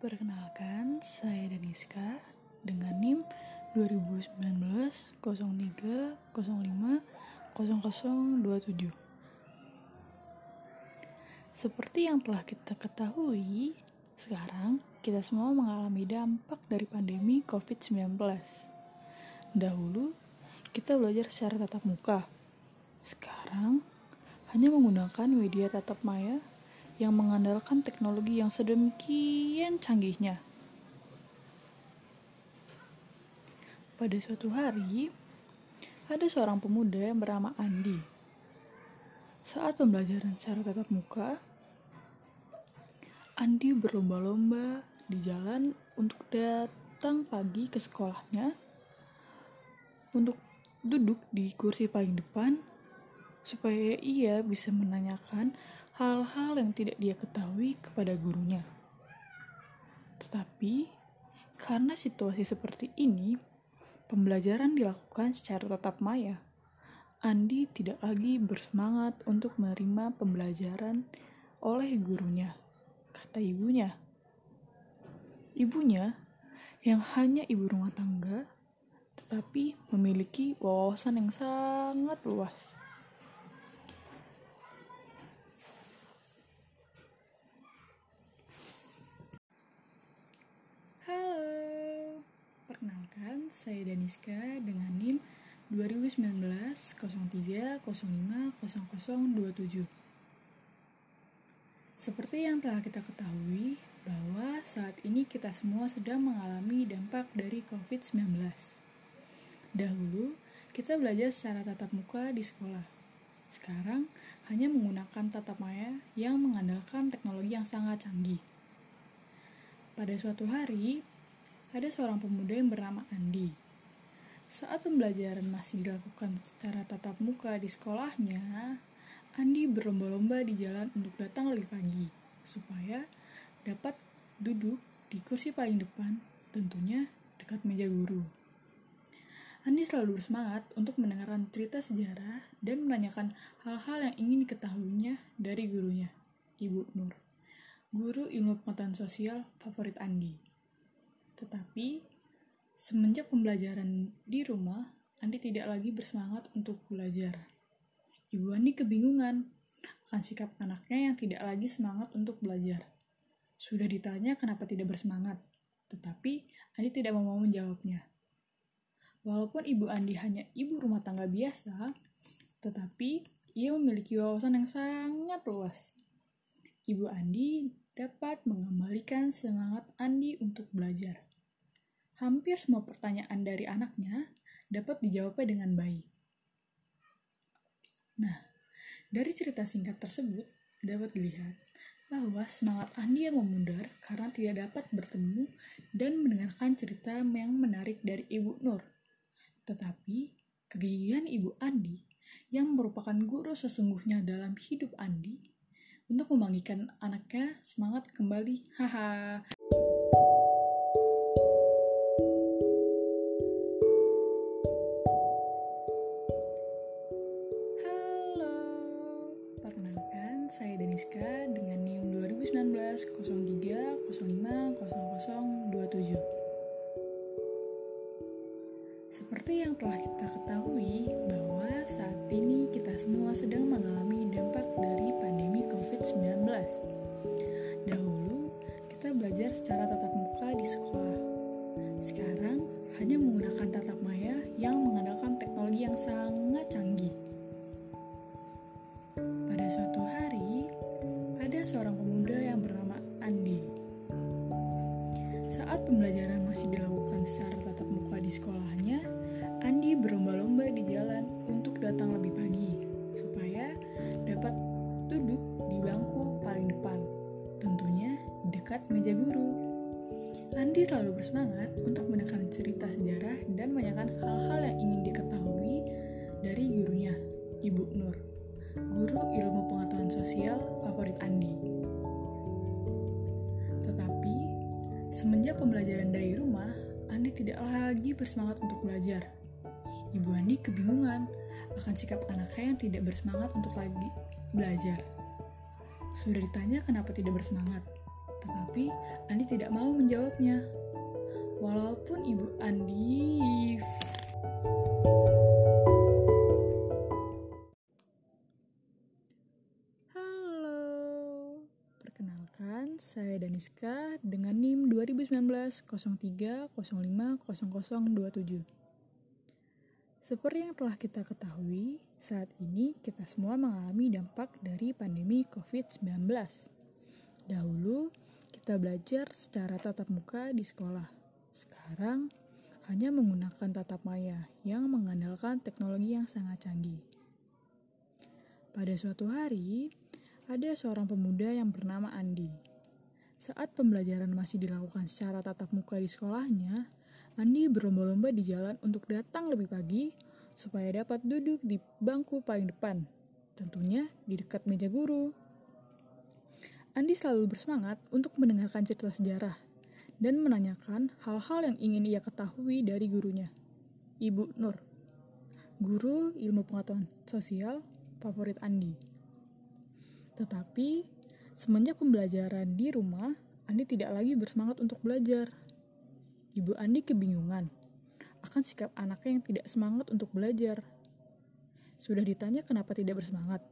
Perkenalkan, saya Daniska dengan NIM 2019 03 05 0027. Seperti yang telah kita ketahui, sekarang kita semua mengalami dampak dari pandemi COVID-19. Dahulu, kita belajar secara tatap muka. Sekarang, hanya menggunakan media tatap maya yang mengandalkan teknologi yang sedemikian canggihnya. Pada suatu hari, ada seorang pemuda yang bernama Andi. Saat pembelajaran secara tatap muka, Andi berlomba-lomba di jalan untuk datang pagi ke sekolahnya, untuk duduk di kursi paling depan, supaya ia bisa menanyakan hal-hal yang tidak dia ketahui kepada gurunya. Tetapi, karena situasi seperti ini, pembelajaran dilakukan secara tatap maya. Andi tidak lagi bersemangat untuk menerima pembelajaran oleh gurunya, kata ibunya. Ibunya, yang hanya ibu rumah tangga, tetapi memiliki wawasan yang sangat luas. Perkenalkan saya Daniska dengan NIM 2019 03 05 0027. Seperti yang telah kita ketahui bahwa saat ini kita semua sedang mengalami dampak dari COVID-19. Dahulu, kita belajar secara tatap muka di sekolah. Sekarang, hanya menggunakan tatap maya yang mengandalkan teknologi yang sangat canggih. Pada suatu hari, ada seorang pemuda yang bernama Andi. Saat pembelajaran masih dilakukan secara tatap muka di sekolahnya, Andi berlomba-lomba di jalan untuk datang lebih pagi, supaya dapat duduk di kursi paling depan, tentunya dekat meja guru. Andi selalu bersemangat untuk mendengarkan cerita sejarah dan menanyakan hal-hal yang ingin diketahuinya dari gurunya, Ibu Nur guru ilmu pengetahuan sosial favorit Andi. Tetapi, semenjak pembelajaran di rumah, Andi tidak lagi bersemangat untuk belajar. Ibu Andi kebingungan akan sikap anaknya yang tidak lagi semangat untuk belajar. Sudah ditanya kenapa tidak bersemangat, tetapi Andi tidak mau menjawabnya. Walaupun ibu Andi hanya ibu rumah tangga biasa, tetapi ia memiliki wawasan yang sangat luas. Ibu Andi dapat mengembalikan semangat Andi untuk belajar. Hampir semua pertanyaan dari anaknya dapat dijawabnya dengan baik. Nah, dari cerita singkat tersebut dapat dilihat bahwa semangat Andi yang memudar karena tidak dapat bertemu dan mendengarkan cerita yang menarik dari Ibu Nur. Tetapi, kegigihan Ibu Andi yang merupakan guru sesungguhnya dalam hidup Andi untuk membangkitkan anaknya semangat kembali. Haha. 2019 03 05 0027. Seperti yang telah kita ketahui bahwa saat ini kita semua sedang mengalami dampak dari pandemi COVID-19. Dahulu, kita belajar secara tatap muka di sekolah. Sekarang, hanya menggunakan datang lebih pagi, supaya dapat duduk di bangku paling depan, tentunya dekat meja guru. Andi selalu bersemangat untuk mendengarkan cerita sejarah dan menanyakan hal-hal yang ingin diketahui dari gurunya, Ibu Nur, guru ilmu pengetahuan sosial favorit Andi. Tetapi, semenjak pembelajaran dari rumah, Andi tidak lagi bersemangat untuk belajar. Ibu Andi kebingungan akan sikap anaknya yang tidak bersemangat untuk lagi belajar. Sudah ditanya kenapa tidak bersemangat, Tetapi Andi tidak mau menjawabnya. Walaupun Ibu Andi Halo. Perkenalkan, saya Daniska dengan NIM 2019 03 05 0027. Seperti yang telah kita ketahui, saat ini kita semua mengalami dampak dari pandemi COVID-19. Dahulu, kita belajar secara tatap muka di sekolah sekarang hanya menggunakan tatap maya yang mengandalkan teknologi yang sangat canggih. Pada suatu hari, ada seorang pemuda yang bernama Andi. Saat pembelajaran masih dilakukan secara tatap muka di sekolahnya, Andi berlomba-lomba di jalan untuk datang lebih pagi supaya dapat duduk di bangku paling depan, tentunya di dekat meja guru. Andi selalu bersemangat untuk mendengarkan cerita sejarah dan menanyakan hal-hal yang ingin ia ketahui dari gurunya, Ibu Nur. Guru ilmu pengetahuan sosial favorit Andi. Tetapi, semenjak pembelajaran di rumah, Andi tidak lagi bersemangat untuk belajar. Ibu Andi kebingungan akan sikap anaknya yang tidak semangat untuk belajar. Sudah ditanya kenapa tidak bersemangat,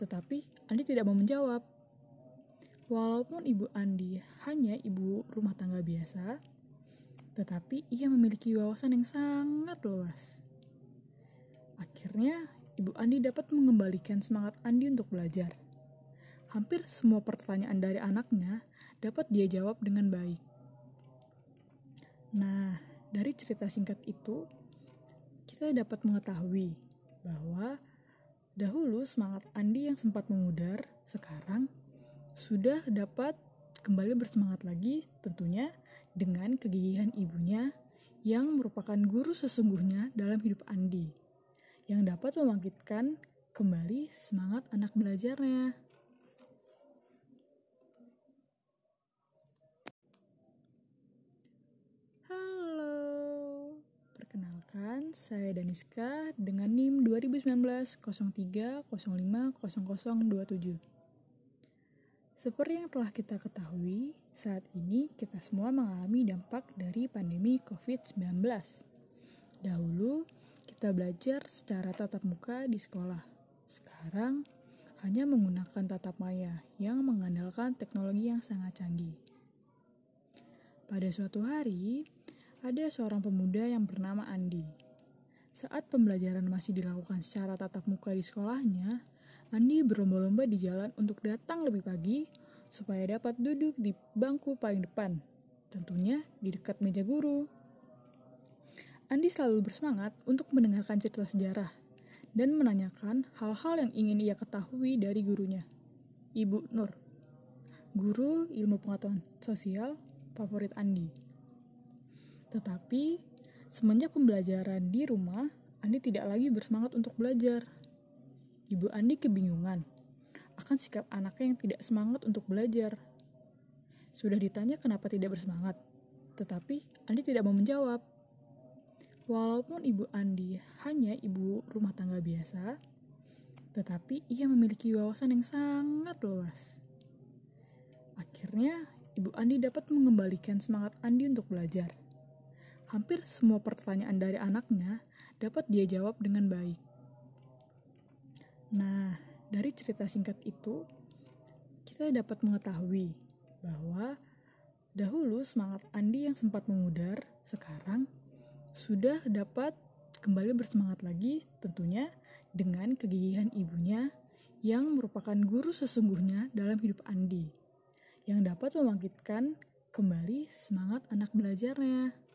tetapi Andi tidak mau menjawab. Walaupun ibu Andi hanya ibu rumah tangga biasa, tetapi ia memiliki wawasan yang sangat luas. Akhirnya, ibu Andi dapat mengembalikan semangat Andi untuk belajar. Hampir semua pertanyaan dari anaknya dapat dia jawab dengan baik. Nah, dari cerita singkat itu, kita dapat mengetahui bahwa dahulu semangat Andi yang sempat memudar, sekarang sudah dapat kembali bersemangat lagi tentunya dengan kegigihan ibunya yang merupakan guru sesungguhnya dalam hidup Andi yang dapat membangkitkan kembali semangat anak belajarnya. Perkenalkan saya Daniska dengan NIM 2019 03 05 0027. Seperti yang telah kita ketahui, saat ini kita semua mengalami dampak dari pandemi COVID-19. Dahulu, kita belajar secara tatap muka di sekolah. Sekarang, hanya menggunakan tatap maya yang mengandalkan teknologi yang sangat canggih. Pada suatu hari, ada seorang pemuda yang bernama Andi. Saat pembelajaran masih dilakukan secara tatap muka di sekolahnya, Andi berlomba-lomba di jalan untuk datang lebih pagi supaya dapat duduk di bangku paling depan, tentunya di dekat meja guru. Andi selalu bersemangat untuk mendengarkan cerita sejarah dan menanyakan hal-hal yang ingin ia ketahui dari gurunya, Ibu Nur. Guru ilmu pengetahuan sosial favorit Andi. Tetapi, semenjak pembelajaran di rumah, Andi tidak lagi bersemangat untuk belajar Ibu Andi kebingungan akan sikap anaknya yang tidak semangat untuk belajar. Sudah ditanya kenapa tidak bersemangat, tetapi Andi tidak mau menjawab. Walaupun ibu Andi hanya ibu rumah tangga biasa, tetapi ia memiliki wawasan yang sangat luas. Akhirnya, ibu Andi dapat mengembalikan semangat Andi untuk belajar. Hampir semua pertanyaan dari anaknya dapat dia jawab dengan baik. Nah, dari cerita singkat itu, kita dapat mengetahui bahwa dahulu semangat Andi yang sempat memudar, sekarang sudah dapat kembali bersemangat lagi tentunya dengan kegigihan ibunya yang merupakan guru sesungguhnya dalam hidup Andi yang dapat membangkitkan kembali semangat anak belajarnya.